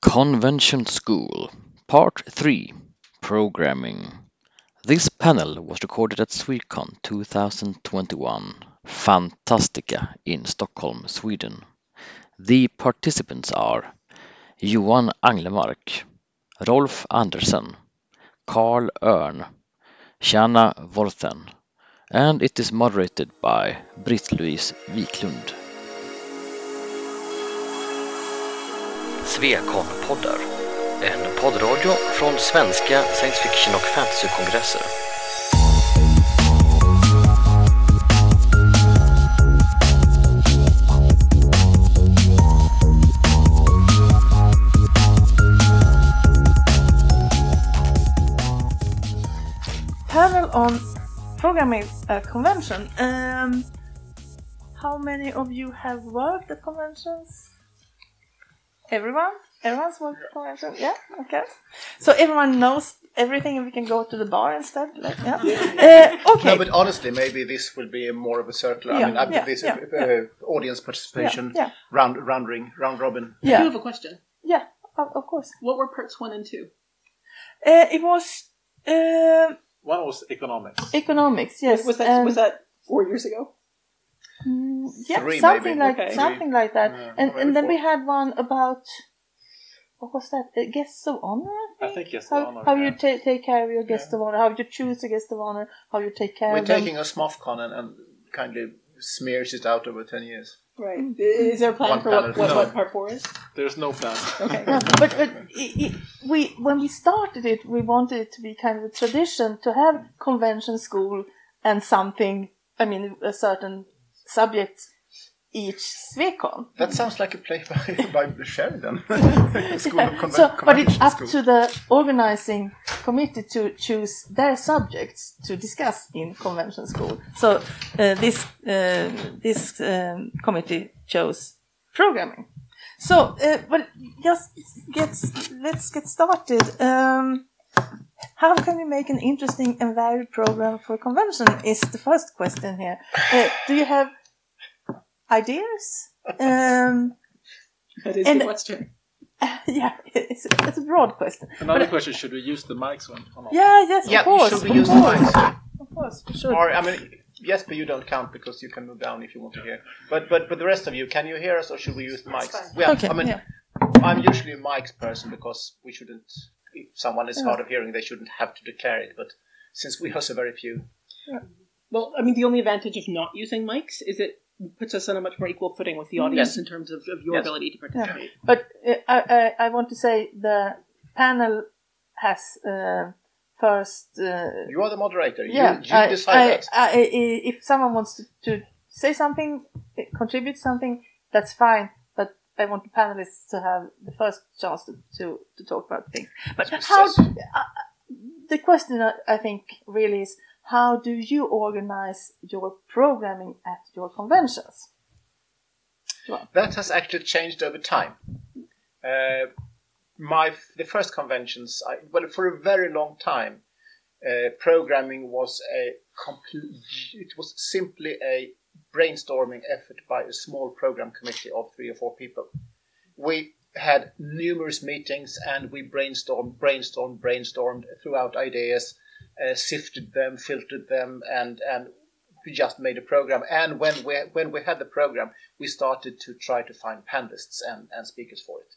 Convention School, Part 3 Programming. This panel was recorded at Swecon 2021, Fantastika in Stockholm, Sweden. The participants are Johan Anglemark, Rolf Andersen, Carl Örn, Shanna Wolthen, and it is moderated by Britt-Louise Wiklund. Svekon-poddar, en poddradio från svenska science fiction och fantasykongresser. panel on programming convention. Um, how many of you have worked at conventions? Everyone? Everyone's worked at convention? Yeah. Okay. So everyone knows everything, and we can go to the bar instead. Like, yeah. Uh, okay. No, but honestly, maybe this will be more of a circular. I mean, I yeah, this yeah, uh, audience participation, Yeah, yeah. round round ring, round robin. I do have a question. Yeah. Of, of course. What were parts one and two? Uh, it was uh, One was economics. economics. Yes. was that was that four years ago? Mm, yeah, Three, something maybe. like Okay. something like that. Yeah, and and then we had one about what was that? Uh, guests of honor. I I think. think guest how, of honor, how yeah. you ta- take care of your guest of honor, how you choose a guest of honor, how you take care We're of them. taking a SMOFCon and, and kindly smears it out over ten years. Right. Is there a plan One for what, what, No. what part four is? There's no plan. Okay. Yeah, but but i i we when we started it, we wanted it to be kind of a tradition to have convention school and something. I mean, a certain subject each Swecon. That sounds like a play by, by Sheridan. Of so, but it's up School. to the organizing committee to choose their subjects to discuss in convention school. So uh, this uh, this um, committee chose programming. So, uh, but just get let's get started. Um, how can we make an interesting and varied program for convention? Is the first question here. Uh, do you have ideas? Um, That is And- the question. yeah, it's, it's a broad question. Another But- question: Should we use the mics one or not? Yeah, yes, Yeah, of course. should we of use the mics? Of course, we should. Or I mean, yes, but you don't count because you can move down if you want to hear. But but but the rest of you, can you hear us or should we use the mics? Yeah, Okay, I mean, yeah. I'm usually a mics person because we shouldn't. If someone is hard of hearing, they shouldn't have to declare it. But since we are so very few, Well, I mean, the only advantage of not using mics is it puts us on a much more equal footing with the audience Yes. in terms of, of your Yes. ability to participate. But uh, I, I, I want to say the panel has uh, first. Uh, you are the moderator. yeah, you, you I, decide I, that. I, I- if someone wants to, to say something, uh, contribute something, that's fine. But I want the panelists to have the first chance to, to, to talk about things. But how? Uh, the question I I think really is how do you organize your programming at your conventions? that has actually changed over time. Uh, my the first conventions, I, well, for a very long time, uh, programming was a complete. It was simply a brainstorming effort by a small program committee of three or four people. We had numerous meetings and we brainstormed, brainstormed, brainstormed throughout ideas, uh, sifted them, filtered them, and and we just made a program. And when we when we had the program, we started to try to find panelists and, and speakers for it.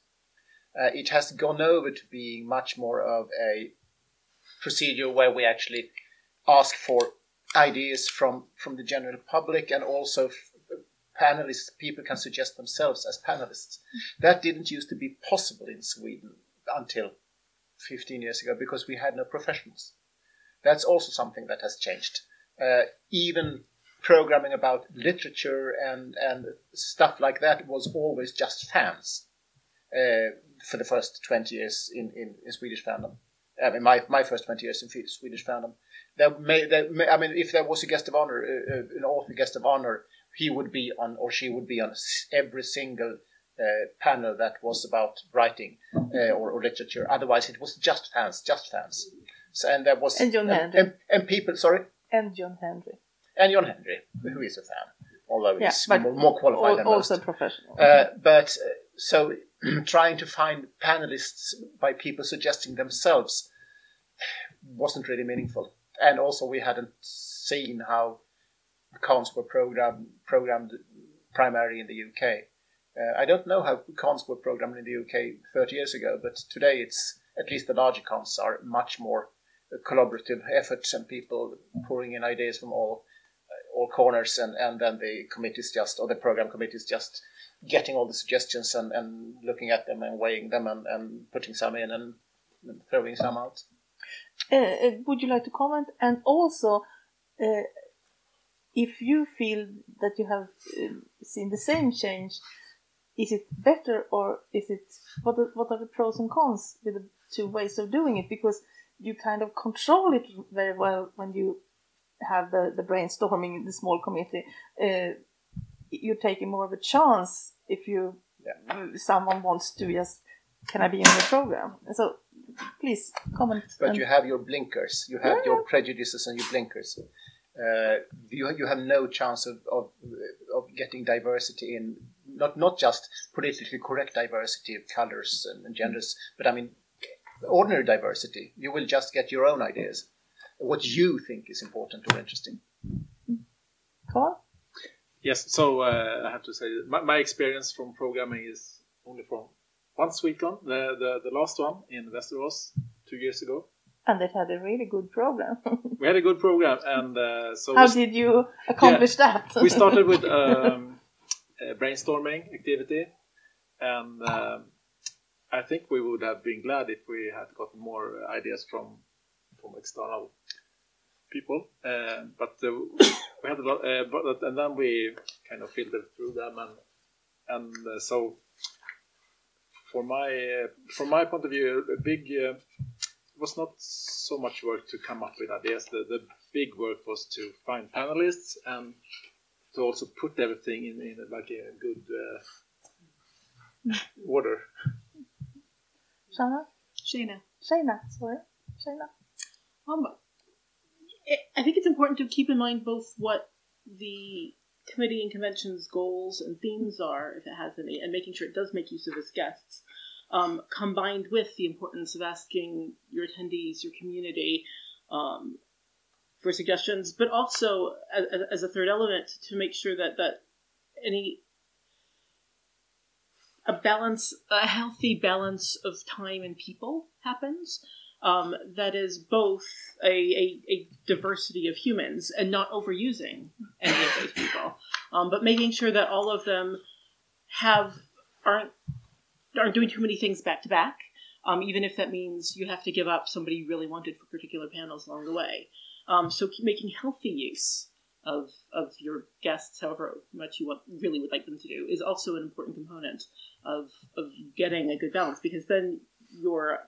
Uh, it has gone over to being much more of a procedure where we actually ask for ideas from from the general public and also panelists people can suggest themselves as panelists that didn't used to be possible in sweden until 15 years ago because we had no professionals that's also something that has changed uh, even programming about literature and and stuff like that was always just fans uh, for the first 20 years in, in, in Swedish fandom. I mean, my, my first 20 years in Swedish fandom. There may, there may, I mean, if there was a guest of honor, uh, uh, an author guest of honor, he would be on, or she would be on every single uh, panel that was about writing uh, or, or literature. Otherwise, it was just fans, just fans. And there was And John and, Henry. and, and people, sorry, And John Henry. and John Henry, who is a fan, although Yeah, he's more, more qualified Al- than also most. professional. Uh, but uh, so trying to find panelists by people suggesting themselves wasn't really meaningful. And also, we hadn't seen how cons were program, programmed primarily in the UK. Uh, I don't know how cons were programmed in the UK 30 years ago, but today it's at least the larger cons are much more collaborative efforts and people pouring in ideas from all uh, all corners, and, and then the committees just or the program committees just getting all the suggestions and, and looking at them and weighing them and, and putting some in and, throwing some out. Uh, uh, would you like to comment? And also, uh, if you feel that you have uh, seen the same change, is it better or is it what are, what are the pros and cons with the two ways of doing it? Because you kind of control it very well when you have the, the brainstorming in the small committee. Uh, you're taking more of a chance if you Yeah. someone wants to just can I be in the program? So please comment. But you have your blinkers, you have Yeah, your prejudices and your blinkers. Uh, you, you have no chance of, of, of getting diversity in not not just politically correct diversity of colors and, and genders, but I mean ordinary diversity. You will just get your own ideas, what you think is important or interesting. Carl? Yes, so uh, I have to say my, my experience from programming is only from one Swecon, the, the the last one in Västerås two years ago. And it had a really good program. We had a good program, and uh, so How we, did you accomplish that? we started with um, a brainstorming activity, and um, I think we would have been glad if we had gotten more ideas from from external people. Uh, but uh, we had a lot, uh, but and then we kind of filtered through them, and and uh, so for my uh, from my point of view, a big uh, it was not so much work to come up with ideas. The the big work was to find panelists and to also put everything in, in like a good uh, order. Shana? Shayna. Shayna, sorry. Shayna. Um, I- I think it's important to keep in mind both what the committee and convention's goals and themes are, if it has any, and making sure it does make use of its guests, um, combined with the importance of asking your attendees, your community, um, for suggestions, but also as, as a third element to make sure that that any a balance, a healthy balance of time and people happens um, that is both a, a, a diversity of humans and not overusing any of those people, um, but making sure that all of them have aren't aren't doing too many things back to back. Um, even if that means you have to give up somebody you really wanted for particular panels along the way. Um, so making healthy use of of your guests, however much you want, really would like them to do, is also an important component of of getting a good balance because then your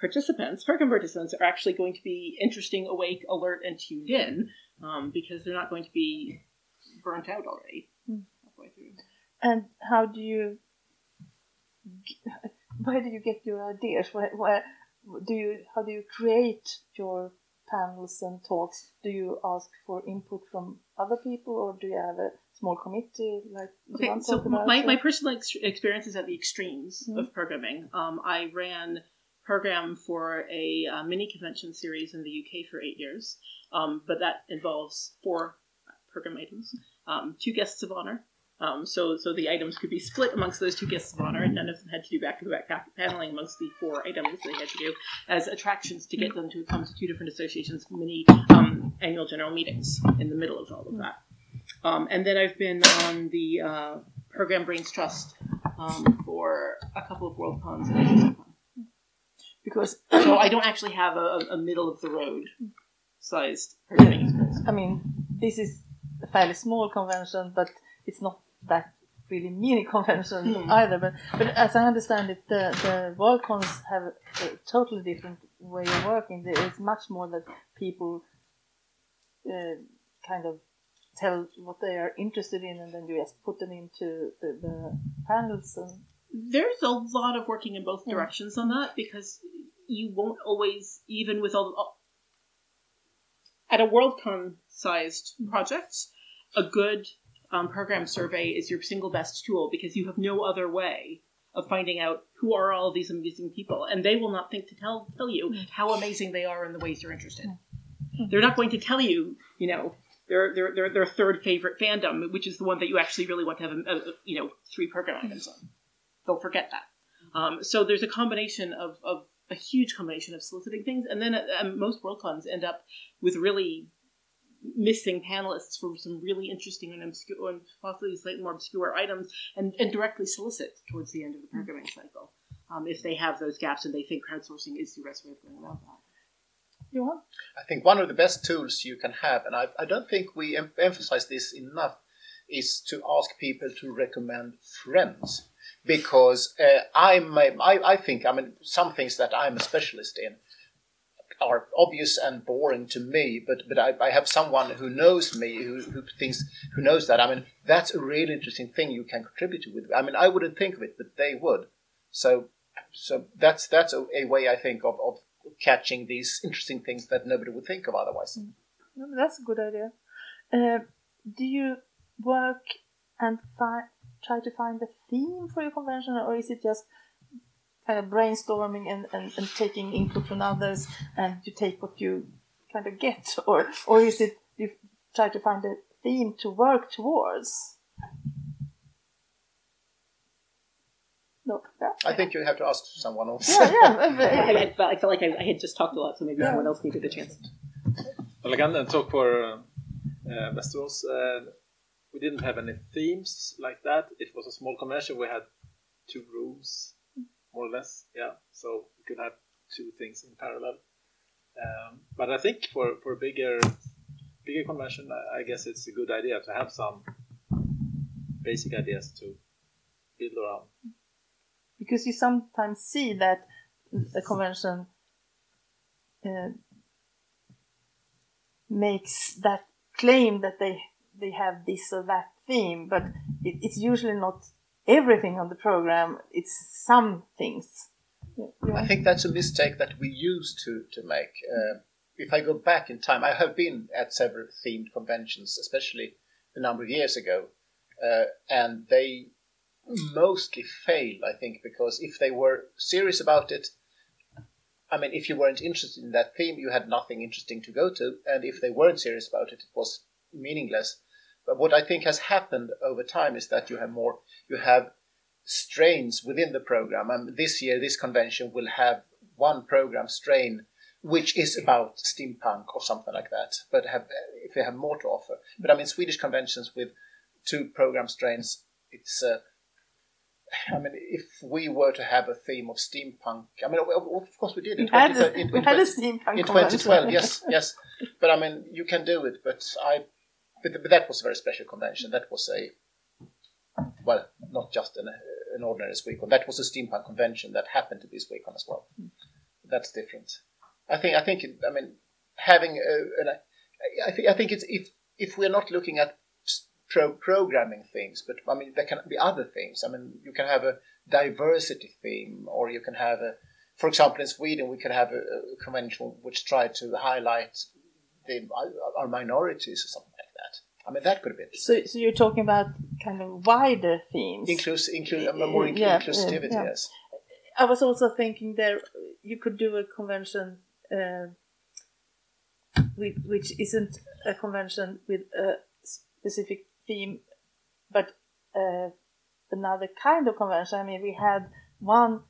participants, program participants, are actually going to be interesting, awake, alert, and tuned in um, because they're not going to be burnt out already Hmm. halfway through. And how do you? Where do you get your ideas? Where, where do you? How do you create your panels and talks? Do you ask for input from other people, or do you have a small committee like Okay, so my, my personal ex- experience is at the extremes Mhm. of programming. Um, I ran program for a uh, mini convention series in the UK for eight years, um, but that involves four program items, um, two guests of honor. Um, so, so the items could be split amongst those two guests of honor, and none of them had to do back-to-back pa- paneling amongst the four items they had to do as attractions to get them to come to two different associations' mini um, annual general meetings in the middle of all of that. Um, and then I've been on the uh, program Brains Trust um, for a couple of World Cons and because So I don't actually have a, a middle of the road sized. I mean, this is a fairly small convention, but it's not that really mini convention Hmm. either. But but as I understand it, the the Worldcons have a totally different way of working. There is much more that people uh, kind of tell what they are interested in, and then you just put them into the, the panels. And There's a lot of working in both Yeah. directions on that because you won't always, even with all, all at a Worldcon sized project, a good um, program survey is your single best tool because you have no other way of finding out who are all these amazing people, and they will not think to tell tell you how amazing they are in the ways you're interested. They're not going to tell you, you know, their their their, their third favorite fandom, which is the one that you actually really want to have, a, a, you know, three program items on. They'll forget that. Um, so there's a combination of, of a huge combination of soliciting things, and then uh, most WorldCons end up with really missing panelists for some really interesting and obscure and possibly slightly more obscure items and, and directly solicit towards the end of the programming cycle um, if they have those gaps and they think crowdsourcing is the best way of going about that. You want? I think one of the best tools you can have, and I, I don't think we em- emphasize this enough, is to ask people to recommend friends. Because uh, I'm, I, I think, I mean, some things that I'm a specialist in are obvious and boring to me, but but I, I have someone who knows me, who, who thinks, who knows that. I mean, that's a really interesting thing you can contribute to with. I mean, I wouldn't think of it, but they would. So, so that's that's a, a way I think of, of catching these interesting things that nobody would think of otherwise. No, That's a good idea. Uh, do you work and try to find a theme for your convention, or is it just kind of brainstorming and, and, and taking input from others, and you take what you kind of get, or or is it you try to find a theme to work towards? No, yeah, I think you have to ask someone else. yeah, yeah. I, uh, I, felt, I felt like I, I had just talked a lot, so maybe Yeah. someone else needed a chance. Well, again, and talk for uh, uh, Uh, we didn't have any themes like that. It was a small convention. We had two rooms, more or less. Yeah, so you could have two things in parallel. Um, but I think for for bigger bigger convention, I, I guess it's a good idea to have some basic ideas to build around. because you sometimes see that a convention uh, makes that claim that they they have this or that theme, but it, it's usually not everything on the program. It's some things. Yeah. I think that's a mistake that we used to to make. Uh, if I go back in time, I have been at several themed conventions, especially a number of years ago, uh, and they mostly failed. I think because if they were serious about it, I mean, if you weren't interested in that theme, you had nothing interesting to go to, and if they weren't serious about it, it was meaningless. But what I think has happened over time is that you have more, you have strains within the program. And this year, this convention will have one program strain which is about steampunk or something like that. But have if they have more to offer. But I mean, Swedish conventions with two program strains, it's. Uh, I mean, if we were to have a theme of steampunk, I mean, of course we did in We had 20 a, in- we in had a steampunk in 2012 yes yes but i mean you can do it but i but, but that was a very special convention that was a well not just an, an ordinary Swecon. that was a steampunk convention that happened to be Swecon as well hmm. that's different i think i think i mean having a, an, I think i think it's if if we're not looking at pro- programming things but i mean there can be other things i mean you can have a diversity theme or you can have a for example, in Sweden, we could have a, a convention which tried to highlight the, our minorities or something. I mean, that could have been So, so you're talking about kind of wider themes. inclus, inclu- uh, more inclu- Yeah, inclusivity. yeah. Yes, I was also thinking there you could do a convention uh, with, which isn't a convention with a specific theme, but uh, another kind of convention. I mean, we had one.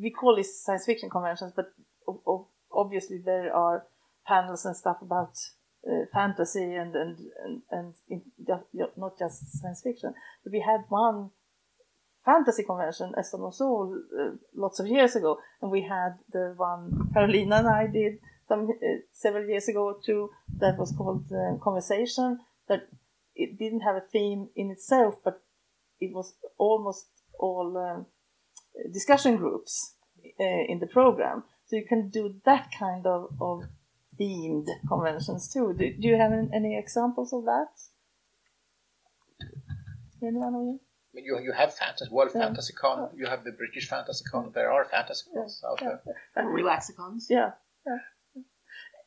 We call this science fiction conventions, but obviously there are panels and stuff about uh, fantasy and and and, and in, not just science fiction. But we had one fantasy convention, Eston Sol, uh, lots of years ago, and we had the one Carolina and I did some uh, several years ago too. That was called uh, Conversation. That it didn't have a theme in itself, but it was almost all um, discussion groups in the program. So you can do that kind of, of themed conventions too. Do, do you have any, any examples of that? Anyone of you? I mean, you you have fantasy, World Yeah. Fantasy Con, you have the British Fantasy Con. There are fantasy cons out Yeah. there. Relaxicons. Yeah, yeah.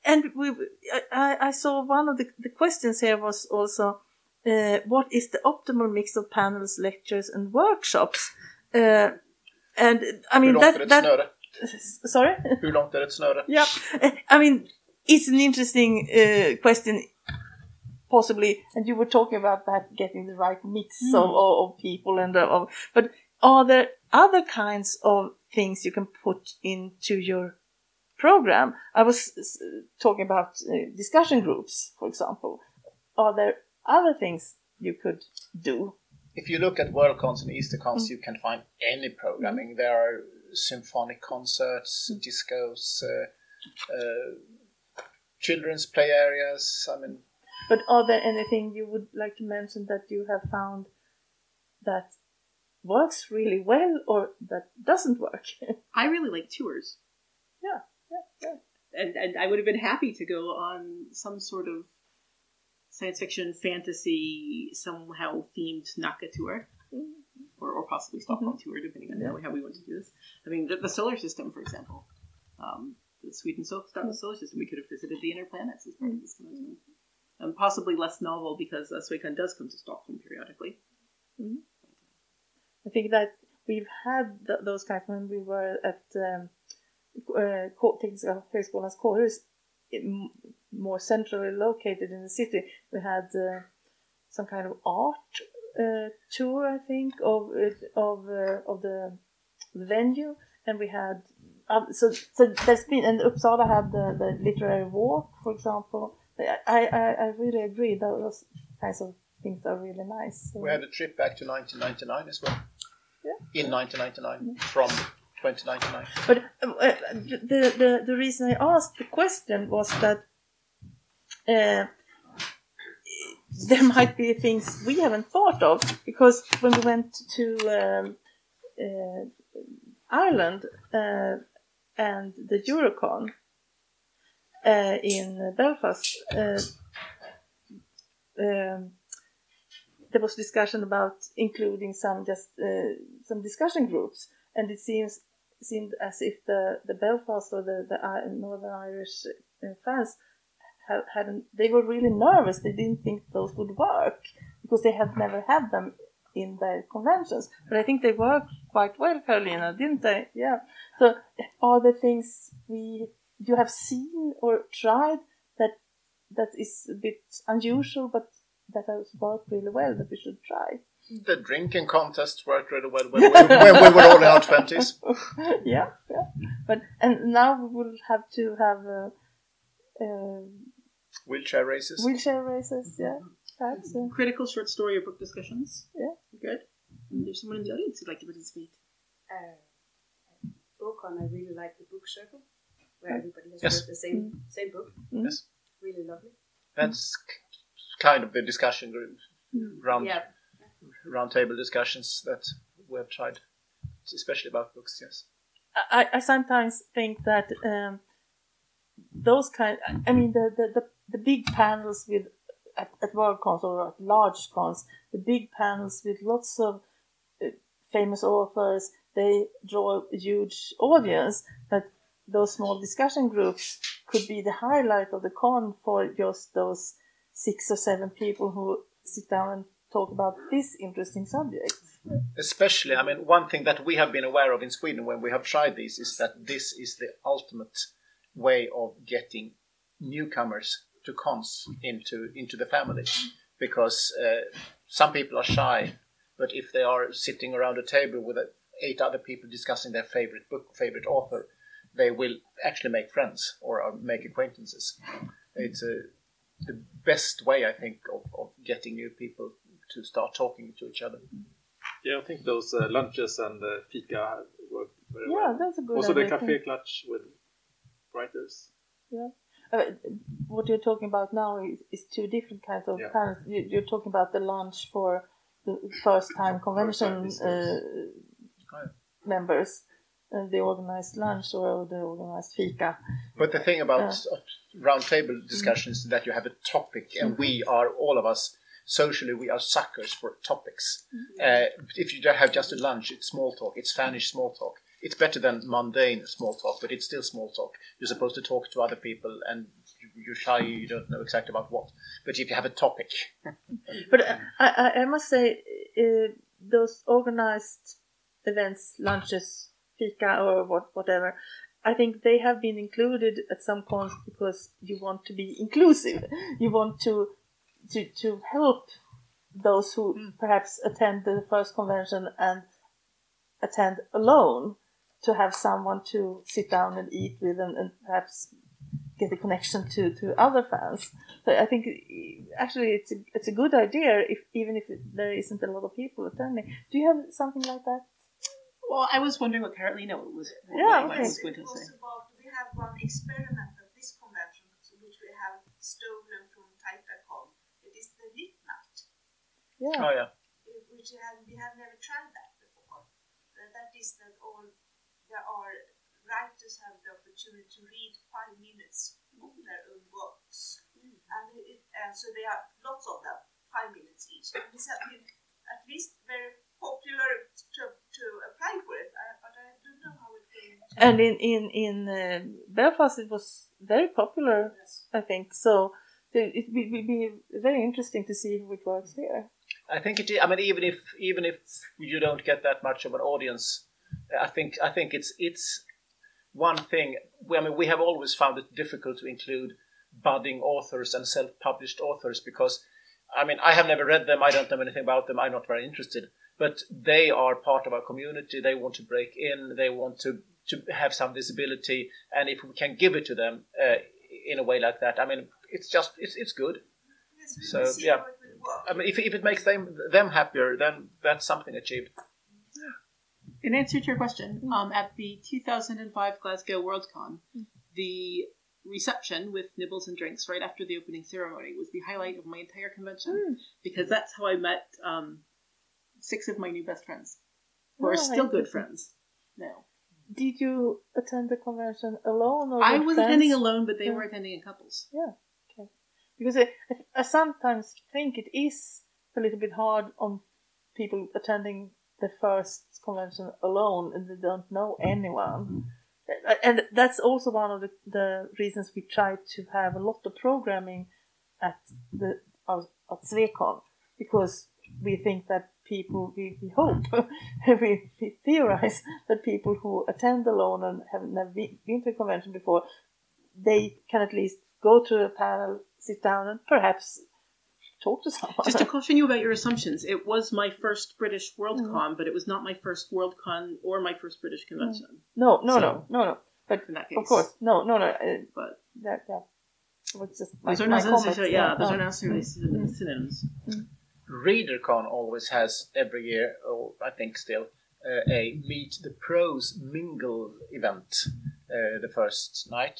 And we, I- I, I saw one of the, the questions here was also, uh, what is the optimal mix of panels, lectures, and workshops? Uh, and I mean Hur långt är that ett that snöre? sorry. Hur långt är ett snöre? yeah, I mean it's an interesting uh, question, possibly. And you were talking about that getting the right mix of, of, of people and uh, of, but are there other kinds of things you can put into your program? I was uh, talking about uh, discussion groups, for example. Are there other things you could do? If you look at world WorldCons and Easter EasterCons, you can find any programming. There are symphonic concerts, discos, uh, uh, children's play areas. I mean, But are there anything you would like to mention that you have found that works really well or that doesn't work? I really like tours. yeah, yeah, yeah. and, and I would have been happy to go on some sort of science fiction, fantasy, somehow themed Nacka tour, or, or possibly Stockholm tour, depending on how, how we want to do this. I mean, the, the solar system, for example, um, the Sweden so- solar system, we could have visited the inner planets as part of this convention. Um, possibly less novel because uh, Swecon does come to Stockholm periodically. I think that we've had th- those kinds when we were at um, uh, Tekniska högskolans kårhus, more centrally located in the city. We had uh, some kind of art uh, tour, I think, of of uh, of the venue, and we had. Um, so, so there's been, and Uppsala had the, the literary walk, for example. I, I, I really agree. that Those kinds of things are really nice. So- we had a trip back to 1999 as well. Yeah. In 1999, from 2099. But uh, the, the the reason I asked the question was that uh, there might be things we haven't thought of because when we went to um, uh, Ireland uh, and the Eurocon uh, in Belfast. Uh, um, there was discussion about including some just uh, some discussion groups, and it seems seemed as if the, the Belfast or the, the Northern Irish uh, fans had, hadn't they were really nervous. They didn't think those would work because they had never had them in their conventions. But I think they worked quite well, Carolina, didn't they? Yeah. So are there things we you have seen or tried that that is a bit unusual but that has worked really well that we should try? The drinking contest worked really well when, we- when we were all in our 20s. yeah, yeah. But and now we will have to have uh, uh, Wheelchair races. wheelchair races. Yeah, perhaps. Uh, Critical short story or book discussions. Yeah. Good. And there's someone in the audience who'd like to participate. uh, book on. I really like the book circle, where everybody has Yes. read the same same book. Yes. Really lovely. That's k- kind of the discussion group, round, Yeah, round table discussions that we have tried, especially about books, yes. I, I sometimes think that um, those kind. I mean, the, the, the, the big panels with at, at World Cons or at large cons, the big panels with lots of uh, famous authors, they draw a huge audience. But those small discussion groups could be the highlight of the con for just those six or seven people who sit down and talk about this interesting subject. Especially, I mean, one thing that we have been aware of in Sweden when we have tried this is that this is the ultimate way of getting newcomers to cons into into the family, because uh, some people are shy, but if they are sitting around a table with uh, eight other people discussing their favorite book, favorite author, they will actually make friends or uh, make acquaintances. It's a the best way, I think, of, of getting new people to start talking to each other. Yeah, I think those uh, lunches and uh, fika work very Yeah, well. that's a good Also, the kaffeeklatsch with writers. Uh, what you're talking about now is, is two different kinds of Yeah. You, you're talking about the lunch for the first time convention visitors. uh, Right. members, uh, the organized lunch or the organized fika. But the thing about roundtable discussions is that you have a topic, and we are all of us socially we are suckers for topics. Uh, if you have just a lunch, it's small talk. It's fannish small talk. It's better than mundane small talk, but it's still small talk. You're supposed to talk to other people, and you- you're shy. You don't know exactly about what. But if you have a topic, But uh, I, I, must say, uh, those organized events, lunches, fika, or what, whatever. I think they have been included at some points because you want to be inclusive. You want to to to help those who perhaps attend the first convention and attend alone to have someone to sit down and eat with and, and perhaps get a connection to, to other fans. So I think actually it's a, it's a good idea if even if there isn't a lot of people attending. Do you have something like that? Well, I was wondering what Carolina was. What Yeah, what okay. was going to It say. was about we have one experiment at this convention, which we have stolen from TitanCon. It is the lit night, Yeah. Oh yeah. which we have, we have never tried that before. That is that all there are writers have the opportunity to read five minutes of their own works, and, it, and so there are lots of them, five minutes each. And this has been at least very popular to, to apply for it, uh, but I don't know how it will. And in in in uh, Belfast, it was very popular, Yes. I think. So it will will be very interesting to see if it works here. I think it. I mean, even if even if you don't get that much of an audience, I think I think it's it's one thing. we- I mean, we have always found it difficult to include budding authors and self-published authors because, I mean, I have never read them. I don't know anything about them. I'm not very interested. But they are part of our community. They want to break in. They want to to have some visibility. And if we can give it to them uh, in a way like that, I mean, it's just it's it's good. Yes, So, yeah. how it will work. I mean, if, if it makes them them happier, then that's something achieved. In answer to your question, um, at the 2005 Glasgow Worldcon, the reception with nibbles and drinks right after the opening ceremony was the highlight of my entire convention because that's how I met um, six of my new best friends, who are Oh, still good friends now. Did you attend the convention alone or I was friends? attending alone, but they Yeah. were attending in couples. Yeah. okay. Because I, I sometimes think it is a little bit hard on people attending the first convention alone and they don't know mm-hmm. anyone. Mm-hmm. And that's also one of the, the reasons we try to have a lot of programming at the at at Swecon because we think that people we, we hope we, we theorize that people who attend alone and have never been, been to a convention before they can at least go to a panel, sit down, and perhaps talk to someone. Just to caution you about your assumptions, it was my first British Worldcon, Mm-hmm. but it was not my first Worldcon or my first British convention. no, no, So- no, no, no. But In that case, of course, no, no, no. Uh, but that, yeah. It was just my, those are not comment, necessarily, yeah, those no. are not necessarily syn- synonyms. ReaderCon always has every year, or I think still, uh, a Meet the Pros mingle event uh, the first night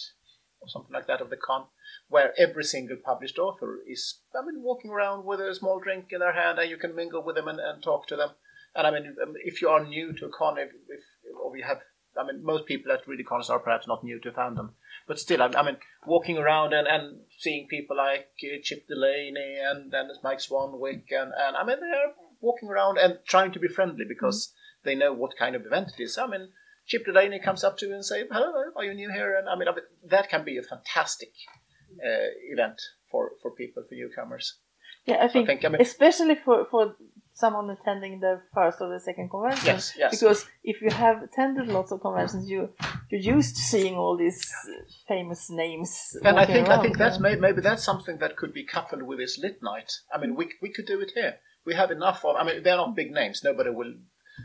or something like that of the con, where every single published author is, I mean, walking around with a small drink in their hand, and you can mingle with them and, and talk to them. And I mean, um, if you are new to a con, if, if or we have, I mean, most people at really cons are perhaps not new to fandom, but still, I, I mean, walking around and, and seeing people like uh, Chip Delany and and Mike Swanwick, and, and I mean, they are walking around and trying to be friendly because they know what kind of event it is. I mean, Chip Delany comes up to you and say, "Hello, are you new here?" And I mean, that can be a fantastic uh, event for for people, for newcomers. Yeah, I think, think, I mean- especially for for someone attending the first or the second convention. Yes, yes. Because if you have attended lots of conventions, you you're used to seeing all these famous names. And I think I around, think that's yeah. may, maybe that's something that could be coupled with this lit night. I mean, we we could do it here. We have enough of. I mean, they're not big names. Nobody will.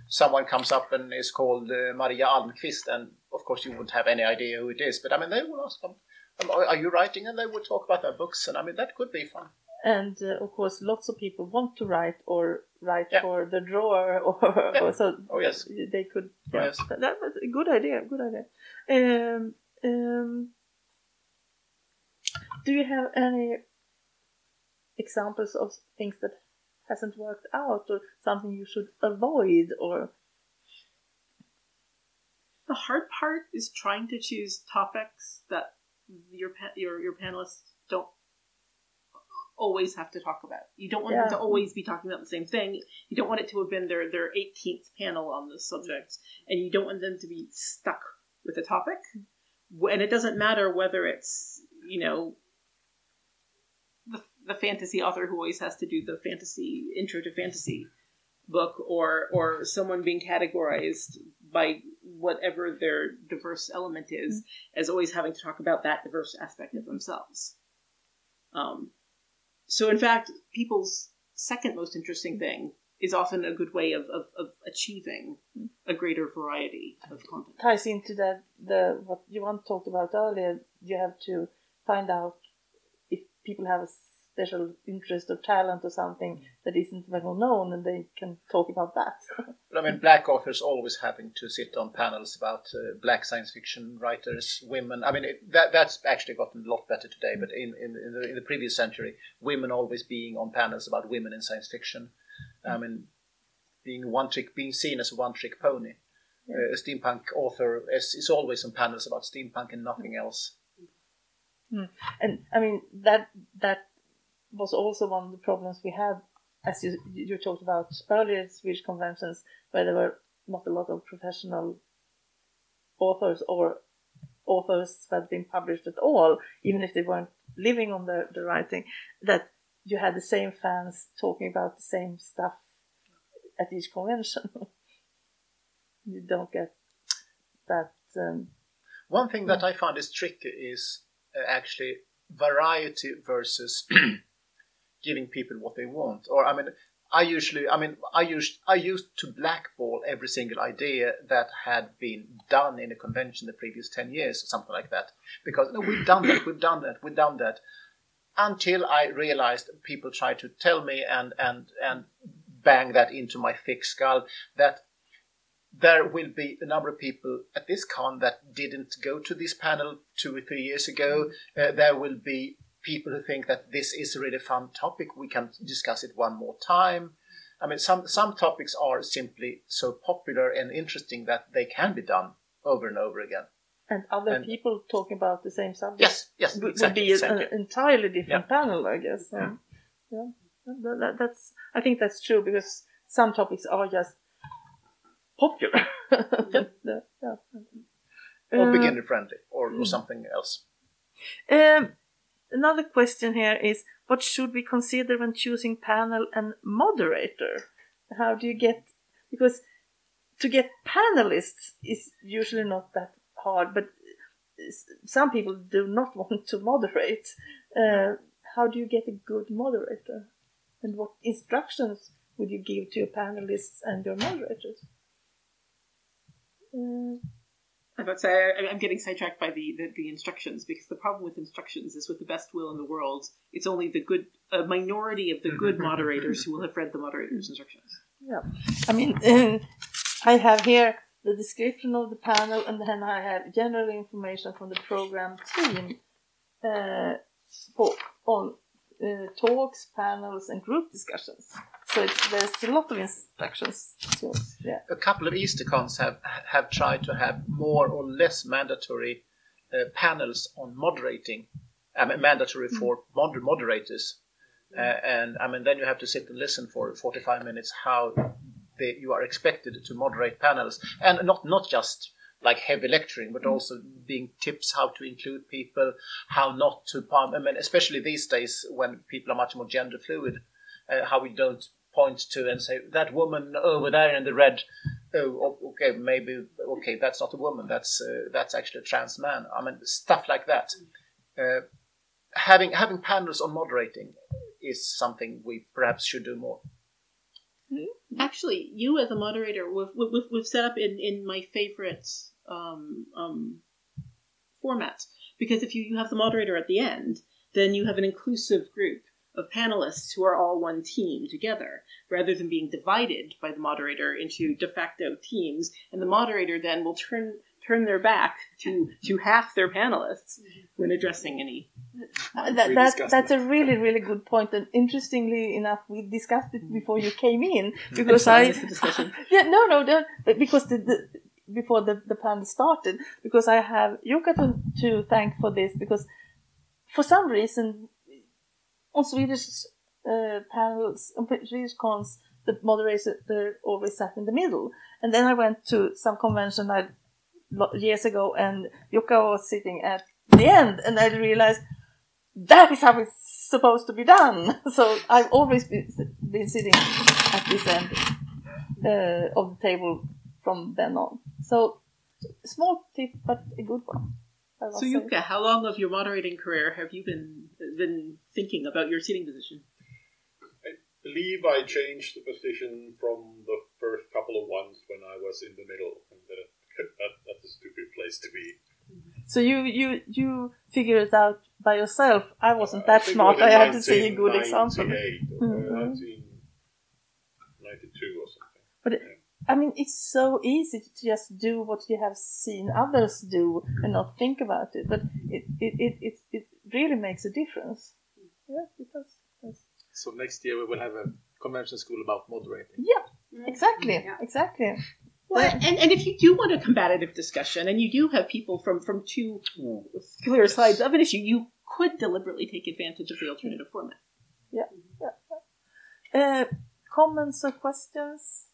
Someone comes up and is called uh, Maria Almqvist, and of course you wouldn't have any idea who it is. But I mean, they will ask them, um, "Are you writing?" And they will talk about their books, and I mean that could be fun. And uh, of course, lots of people want to write or write Yeah. for the drawer, or, Yeah. or so Oh, yes. they could. Oh, yes. that, that was a good idea. Good idea. Um, um, do you have any examples of things that hasn't worked out, or something you should avoid, or The hard part is trying to choose topics that your pa- your your panelists don't always have to talk about. You don't want Yeah. them to always be talking about the same thing. You don't want it to have been their their 18th panel on this subject, and you don't want them to be stuck with a topic. And it doesn't matter whether it's you know the, fantasy author who always has to do the fantasy intro to fantasy book or or someone being categorized by whatever their diverse element is as always having to talk about that diverse aspect of themselves. Um, so in fact, people's second most interesting thing is often a good way of, of, of achieving a greater variety of content. ties into that the what Johan talked about earlier. You have to find out if people have a special interest or talent or something that isn't well known, and they can talk about that. But I mean, black authors always having to sit on panels about uh, black science fiction writers, women. I mean, it, that that's actually gotten a lot better today. But in in, in, the, in the previous century, women always being on panels about women in science fiction. I mean, being one trick, being seen as a one trick pony. Uh, a steampunk author is, is always on panels about steampunk and nothing else. and I mean that that was also one of the problems we had, as you you talked about earlier Swedish conventions, where there were not a lot of professional authors or authors that had been published at all, even if they weren't living on the, the writing, that you had the same fans talking about the same stuff at each convention. you don't get that. Um, One thing that I found is tricky is uh, actually variety versus giving people what they want. Or I mean, I usually, I mean, I used I used to blackball every single idea that had been done in a convention the previous ten years or something like that, because no, we've done that, we've done that, we've done that, until I realized people tried to tell me and and and bang that into my thick skull that there will be a number of people at this con that didn't go to this panel two or three years ago. Uh, there will be people who think that this is a really fun topic. We can discuss it one more time. I mean, some some topics are simply so popular and interesting that they can be done over and over again. and other And- people talking about the same subject. Yes, yes, would, would exactly, be a- exactly. an entirely different Yeah. panel, I guess. Yeah. yeah. That, that- that's. I think that's true because some topics are just popular. Uh, yeah. Or Uh, beginner friendly, or, or something else. Um, another question here is what should we consider when choosing panel and moderator? How do you get because to get panelists is usually not that hard, but some people do not want to moderate. Uh, how do you get a good moderator? And what instructions would you give to your panelists and your moderators? Uh, I would say I- I'm getting sidetracked by the, the, the instructions because the problem with instructions is with the best will in the world, it's only the good, a minority of the good moderators who will have read the moderator's instructions. Yeah, I mean, I have here the description of the panel, and then I have general information from the program team uh, for, on uh, talks, panels, and group discussions. So it's, there's a lot of instructions. So yeah, a couple of Eastercons have have tried to have more or less mandatory uh, panels on moderating, I mean, mandatory for moder- moderators, uh, and I mean then you have to sit and listen for 45 minutes how they, you are expected to moderate panels, and not not just like heavy lecturing, but also being tips how to include people, how not to. I mean, especially these days when people are much more gender fluid, uh, how we don't point to and say that woman over there in the red. Oh, okay, maybe okay, that's not a woman. That's uh, that's actually a trans man. I mean, stuff like that. Uh, having having panels on moderating is something we perhaps should do more. Actually, you as a moderator, we've, we've, we've set up in, in my favorite um, um, format. Because if you, you have the moderator at the end, then you have an inclusive group of panelists who are all one team together, rather than being divided by the moderator into de facto teams. And the moderator then will turn turn their back to, to half their panelists when addressing any. Uh, that, that that's that. a really really good point. And interestingly enough, we discussed it before you came in because I Missed the discussion. yeah, no, no, no, because the, the before the, the panel started, because I have Jukka to, to thank for this, because for some reason, on Swedish uh, panels, on Swedish cons, the moderator always sat in the middle. And then I went to some convention I, years ago, and Jukka was sitting at the end, and I realized that is how it's supposed to be done. So I've always been, been sitting at this end. uh, of the table from then on. So small tip, but a good one. I So. Yuka, how long of your moderating career have you been been thinking about your seating position? I believe I changed the position from the first couple of ones when I was in the middle, and that, that that's a stupid place to be. So you you you figure it out by yourself. I wasn't I that think smart. it I had to see a good example. 1998 or Mhm. 1992 or something. But it- I mean, it's so easy to just do what you have seen others do and not think about it. But it it it it, it really makes a difference. Yeah, it does. Yes. So next year we will have a convention school about moderating. Yeah, exactly, Yeah. exactly. Well, and, and if you do want a combative discussion, and you do have people from, from two clear sides of an issue, you could deliberately take advantage of the alternative format. Yeah, Uh, comments or questions?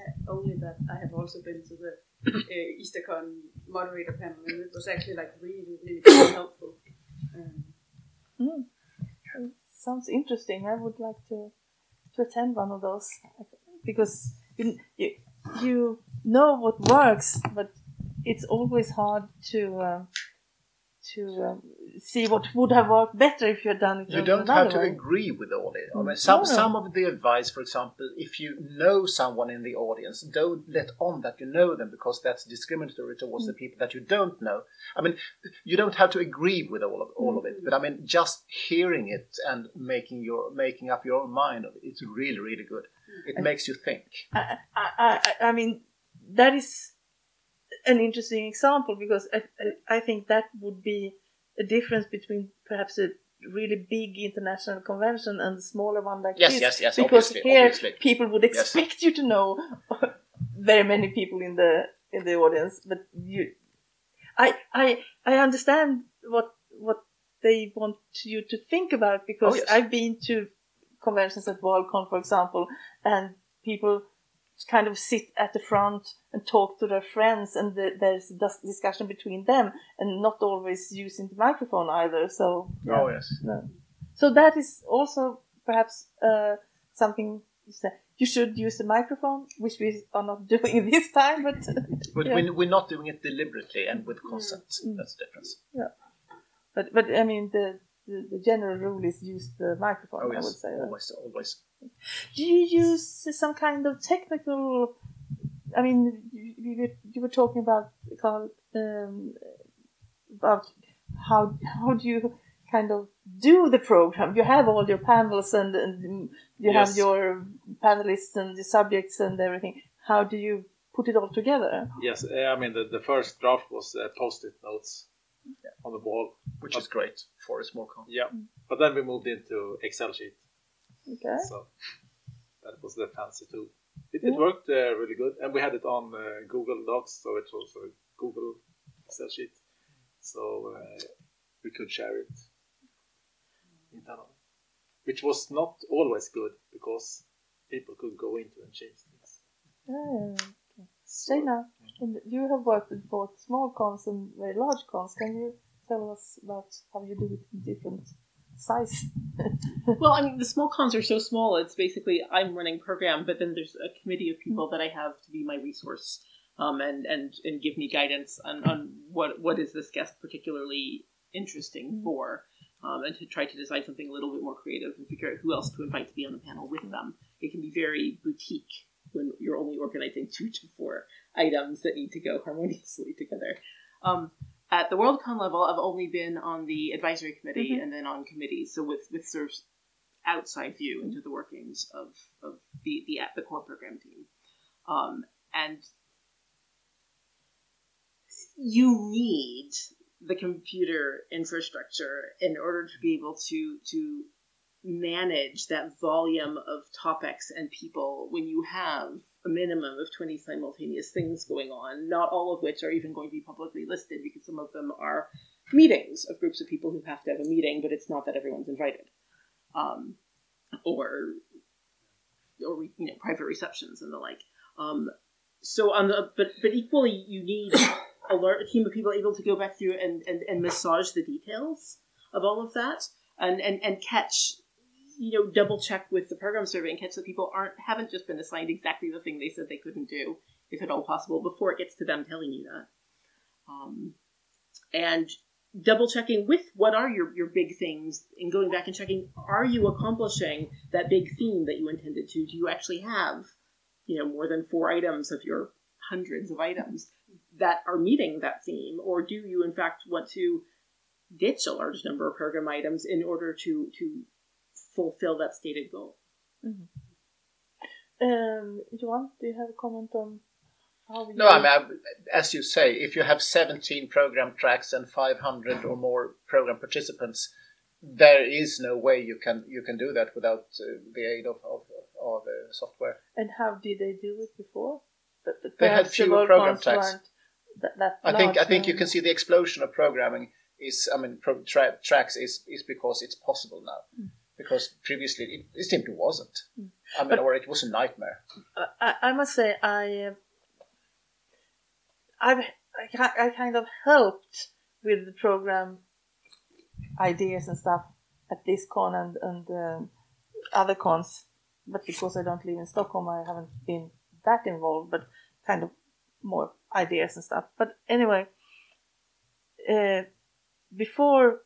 Uh, only that I have also been to the uh, EasterCon moderator panel, and it was actually like really, really, helpful. Um, Mm. Sounds interesting. I would like to to attend one of those because you you, you know what works, but it's always hard to uh, to um, see what would have worked better if you had done it. You don't have to way. agree with all it. I mean, some no. some of the advice, for example, if you know someone in the audience, don't let on that you know them because that's discriminatory towards Mm. the people that you don't know. I mean, you don't have to agree with all of all of Mm. it, but I mean, just hearing it and making your making up your own mind of it, it's really really good. It And- makes you think. I, I, I, I mean, that is an interesting example because I, I, think that would be a difference between perhaps a really big international convention and a smaller one like Yes, this. yes, yes, Because obviously, here obviously. people would Yes. expect you to know very many people in the in the audience, but you, I, I, I understand what what they want you to think about because Oh, yes. I've been to conventions at Worldcon, for example, and people kind of sit at the front and talk to their friends, and the, there's dis- discussion between them, and not always using the microphone either. So, yeah. Oh yes. No. So that is also perhaps uh, something you say. You should use the microphone, which we are not doing this time, but But Yeah. we're, we're not doing it deliberately and with consent. Mm. That's the difference. Yeah. But but I mean the the, the general rule is use the microphone. Oh I would yes, say. always, always. Do you use some kind of technical? I mean, you, you, were- you were talking about Carl um, about how how do you kind of do the program? You have all your panels and, and you have your panelists and the subjects and everything. How do you put it all together? Yes, eh, I mean the, the first draft was uh, post-it notes on the wall. Which is great for a small con. Yeah, but then we moved into Excel sheet. Okay. So that was the fancy tool. It, it Yeah. worked uh, really good, and we had it on uh, Google Docs, so it was a Google Excel sheet, so uh, we could share it internally, which was not always good because people could go into and change things. Ah, So, Shayna, and you have worked with both small cons and very large cons. Can you tell us about how you do it in different size? Well, I mean, the small cons are so small. It's basically I'm running program, but then there's a committee of people that I have to be my resource um, and and and give me guidance on, on what what is this guest particularly interesting for, um, and to try to design something a little bit more creative and figure out who else to invite to be on the panel with them. It can be very boutique when you're only organizing two to four items that need to go harmoniously together. Um, at the WorldCon level, I've only been on the advisory committee Mhm. and then on committees, so with with sort of outside view into the workings of, of the, the the core program team. Um, and you need the computer infrastructure in order to be able to to manage that volume of topics and people when you have a minimum of 20 simultaneous things going on, not all of which are even going to be publicly listed because some of them are meetings of groups of people who have to have a meeting, but it's not that everyone's invited. Um, or or you know private receptions and the like. Um, so on the but but equally you need a, lar- a team of people able to go back through and, and, and massage the details of all of that and, and, and catch you know double check with the program survey and catch that people aren't haven't just been assigned exactly the thing they said they couldn't do, if at all possible, before it gets to them telling you that. Um, and double checking with what are your, your big things and going back and checking are you accomplishing that big theme that you intended to do you actually have you know more than four items of your hundreds of items that are meeting that theme or do you in fact want to ditch a large number of program items in order to to fulfill that stated goal Um, Johan, do you have a comment on how you No, I mean, I- as you say, if you have 17 program tracks and 500 or more program participants, there is no way you can you can do that without uh, the aid of of, of uh, software. and how did they do it before? But, but They had fewer program tracks. That, that I think I think you can see the explosion of programming is I mean pro- tra- tracks is is because it's possible now. Because previously it, it simply wasn't. I mean, But- or it was a nightmare. I, I must say I uh, I've I, I kind of helped with the program ideas and stuff at this con and and um, other cons, but because I don't live in Stockholm, I haven't been that involved. But kind of more ideas and stuff. But anyway, uh, before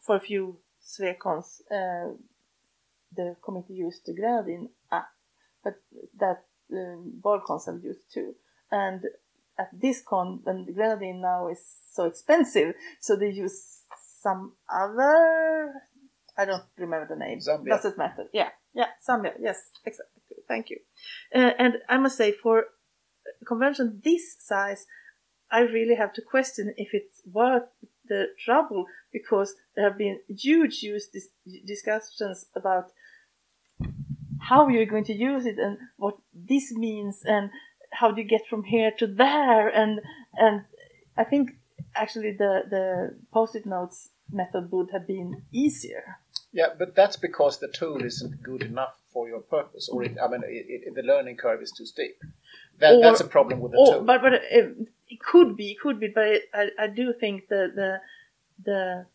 for a few Swecons, uh, the committee used the Gradin app but that um, Worldcons have used too. And at this con, the grenadine now is so expensive, so they use some other. I don't remember the name. Zambia. Doesn't matter. Yeah, yeah, Zambia. Yes, exactly. Thank you. Uh, and I must say, for convention this size, I really have to question if it's worth the trouble because there have been huge, huge dis- discussions about how you're going to use it and what this means and how do you get from here to there and and I think actually the the post-it notes method would have been easier. Yeah, but that's because the tool isn't good enough for your purpose, or it, I mean, it, it, the learning curve is too steep. That, Or- that's a problem with the Oh, tool. but but it, it could be, it could be, but it, I I do think the the the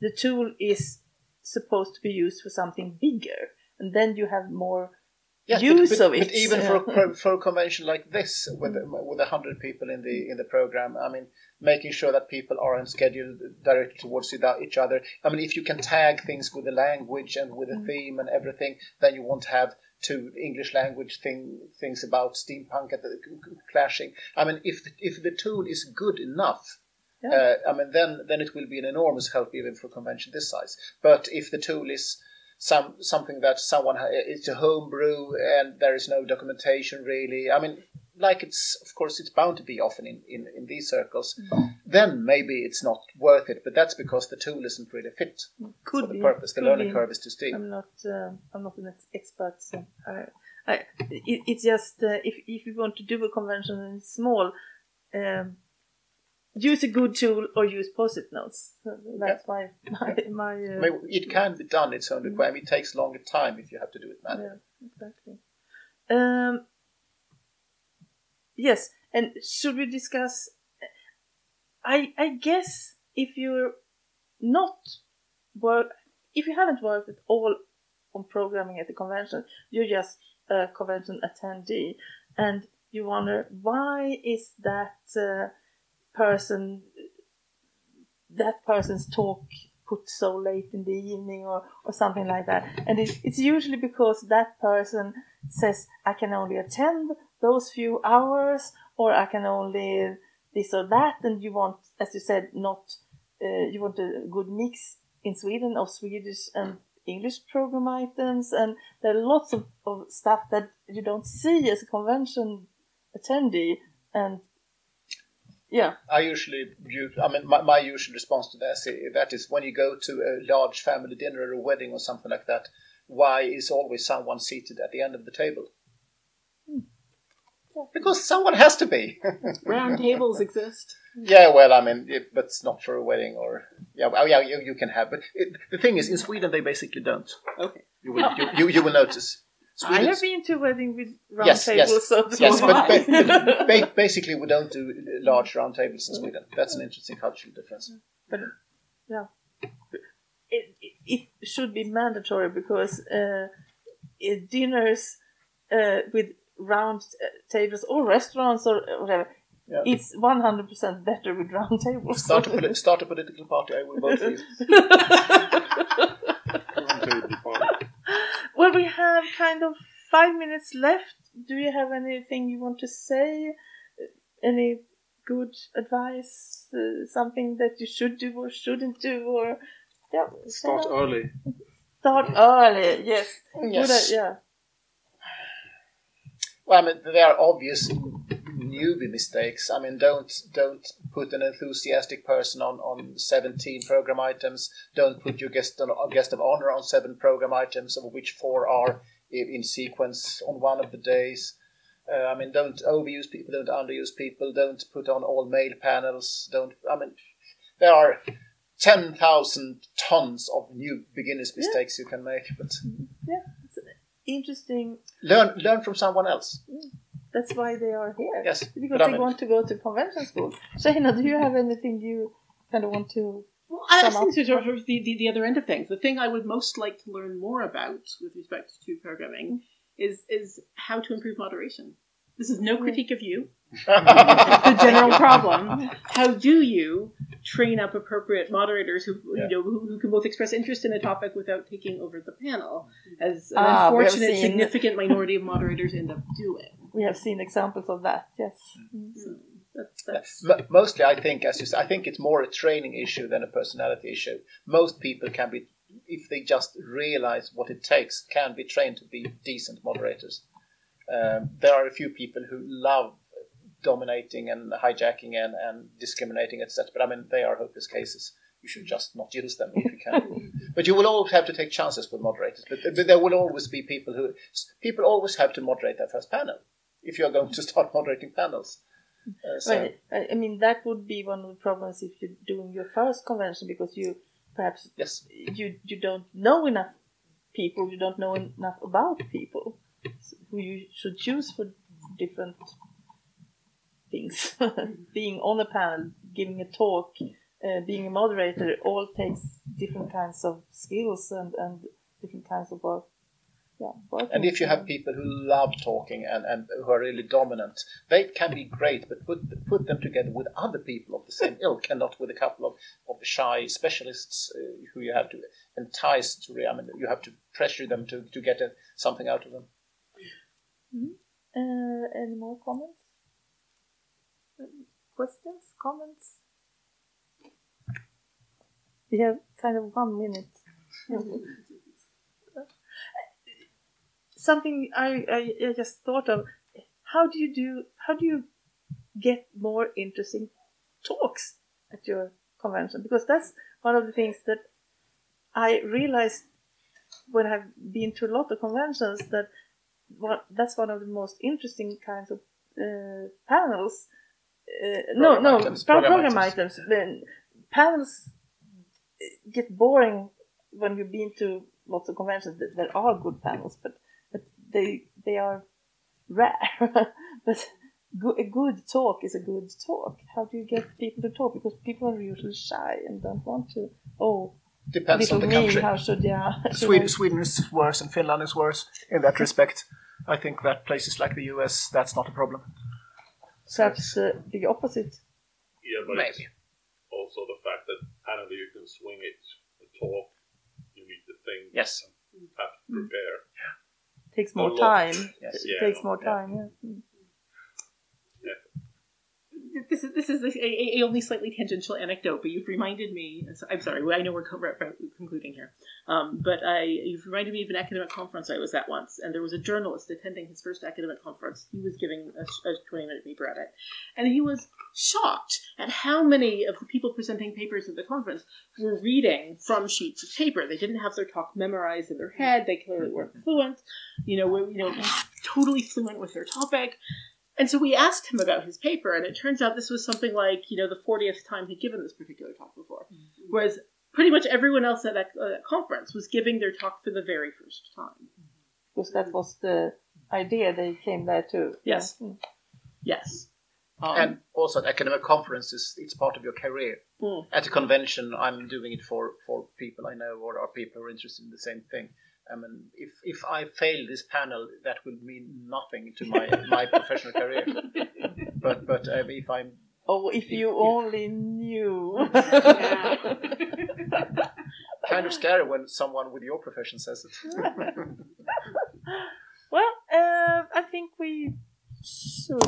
the tool is supposed to be used for something bigger, and then you have more Yes, use but, but, of it. But even for, a for a convention like this, with with hundred people in the in the program, I mean, making sure that people are on schedule directed towards each- each other. I mean, if you can tag things with the language and with the Mm. theme and everything, then you won't have two English language thing things about steampunk at the, clashing. I mean, if the, if the tool is good enough. Yeah. Uh, I mean, then then it will be an enormous help even for a convention this size. But if the tool is some something that someone it's a homebrew and there is no documentation really. I mean, like it's of course it's bound to be often in in, in these circles. Then maybe it's not worth it, but that's because the tool isn't really fit could for the be, purpose. The learning be. curve is too steep. I'm not. Uh, I'm not an expert, so I, I, it, it's just uh, if if you want to do a convention and it's small, um, use a good tool or use post-it notes. That's my my my. I Uh, mean, it can be done. It's only mean, it takes longer time if you have to do it manually. yeah, exactly. Um, yes, and should we discuss? I I guess if you're not work, if you haven't worked at all on programming at the convention, you're just a convention attendee, and you wonder why is that uh, person that person's talk put so late in the evening or, or something like that. And it, it's usually because that person says, I can only attend those few hours or I can only this or that. And you want, as you said, not, uh, you want a good mix in Sweden of Swedish and English program items. And there are lots of, of stuff that you don't see as a convention attendee. And yeah, I usually, I mean, my, my usual response to that is, that is when you go to a large family dinner or a wedding or something like that, why is always someone seated at the end of the table? Because someone has to be. Round tables exist. yeah, well, I mean, it, but it's not for a wedding or yeah, well, yeah, you, you can have. But it, the thing is, in Sweden they basically don't. Okay. You will, you, you, you will notice. I have been to a wedding with round Yes, tables, yes, so Yes, but why? ba- ba- basically we don't do large round tables in Sweden. That's an interesting cultural difference. But yeah, it, it, it should be mandatory because uh, dinners uh, with round uh, tables or restaurants or whatever, Yeah. it's 100% better with round tables. Start a, poli- start a political party, I will vote for you. Well, we have kind of five minutes left. Do you have anything you want to say? Any good advice? Uh, something that you should do or shouldn't do? Or yeah, Start kind early. Start early. Yes. Yes. Good, uh, yeah. Well, I mean, there are obvious newbie mistakes. I mean, don't don't put an enthusiastic person on, on 17 program items. Don't put your guest on, a guest of honor on seven program items, of which four are in sequence on one of the days. Uh, I mean, don't overuse people, don't underuse people, don't put on all male panels. Don't. I mean, there are 10,000 tons of new beginners mistakes you can make, but Interesting. learn learn from someone else. That's why they are here. Yes, Because they mean- want to go to convention school. Shana, do you have anything you kind of want to? Well, I Sum think up. sort of the, the, the other end of things, the thing I would most like to learn more about with respect to programming is is how to improve moderation. This is no critique of you. The general problem. How do you train up appropriate moderators who Yeah. you know who, who can both express interest in a topic without taking over the panel, as an Ah, unfortunate seen- significant minority of moderators end up doing. We have seen examples of that. Yes. So that's, that's Mo- Mostly, I think, as you say, I think it's more a training issue than a personality issue. Most people can be, if they just realize what it takes, can be trained to be decent moderators. Um, there are a few people who love dominating and hijacking and, and discriminating, etc. But I mean, they are hopeless cases. You should just not use them if you can. but you will always have to take chances with moderators. But, but there will always be people who people always have to moderate their first panel if you are going to start moderating panels. Uh, so-. I I mean, that would be one of the problems if you're doing your first convention because you perhaps Yes. you you don't know enough people, you don't know enough about people who you should choose for different things. being on a panel, giving a talk, uh, being a moderator, all takes different kinds of skills and, and different kinds of work. Yeah, working. And if you have people who love talking and, and who are really dominant, they can be great, but put put them together with other people of the same ilk and not with a couple of, of shy specialists uh, who you have to entice to, I mean, you have to pressure them to, to get a, something out of them. Uh, any more comments? Questions? Comments? We have kind of one minute. Something I, I, I just thought of. How do you do? How do you get more interesting talks at your convention? Because that's one of the things that I realized when I've been to a lot of conventions that what that's one of the most interesting kinds of uh, panels. Uh, no, no, items, pro- program program, items. Then panels uh, get boring when you've been to lots of conventions. There are good panels, but but they they are rare. but go- a good talk is a good talk. How do you get people to talk? Because people are usually shy and don't want to. Oh, Depends on the me, country. how should yeah? Sweden, Sweden is worse and Finland is worse in that respect. I think that places like the US, that's not a problem. Perhaps uh, the opposite. Yeah, but Maybe. also the fact that panel you can swing it, the talk, you need to think, Yes. and have to prepare. Yeah. Takes more time. Yes. It Yeah, takes more yeah. time. Yeah. This is this is a, a, only slightly tangential anecdote, but you've reminded me. I'm sorry, I know we're co- re- re- concluding here, um, but I you've reminded me of an academic conference I was at once, and there was a journalist attending his first academic conference. He was giving a, a 20 minute paper at it, and he was shocked at how many of the people presenting papers at the conference were reading from sheets of paper. They didn't have their talk memorized in their head. They clearly weren't fluent. You know, were, you know, totally fluent with their topic. And so we asked him about his paper, and it turns out this was something like, you know, the 40th time he'd given this particular talk before. Whereas pretty much everyone else at that, uh, that conference was giving their talk for the very first time. Because that was the idea they came there to. Yes. Yeah. Mm. Yes. and also at academic conferences, it's part of your career. Mm. At a convention, I'm doing it for, for people I know or are people who are interested in the same thing. I mean, if, if I fail this panel, that will mean nothing to my, my professional career. But but um, if I'm Oh, if you only knew. kind of scary when someone with your profession says it. well, uh, I think we should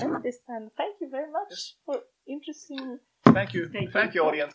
end this time. Thank you very much for interesting. Thank you, Thank thank you. you, audience.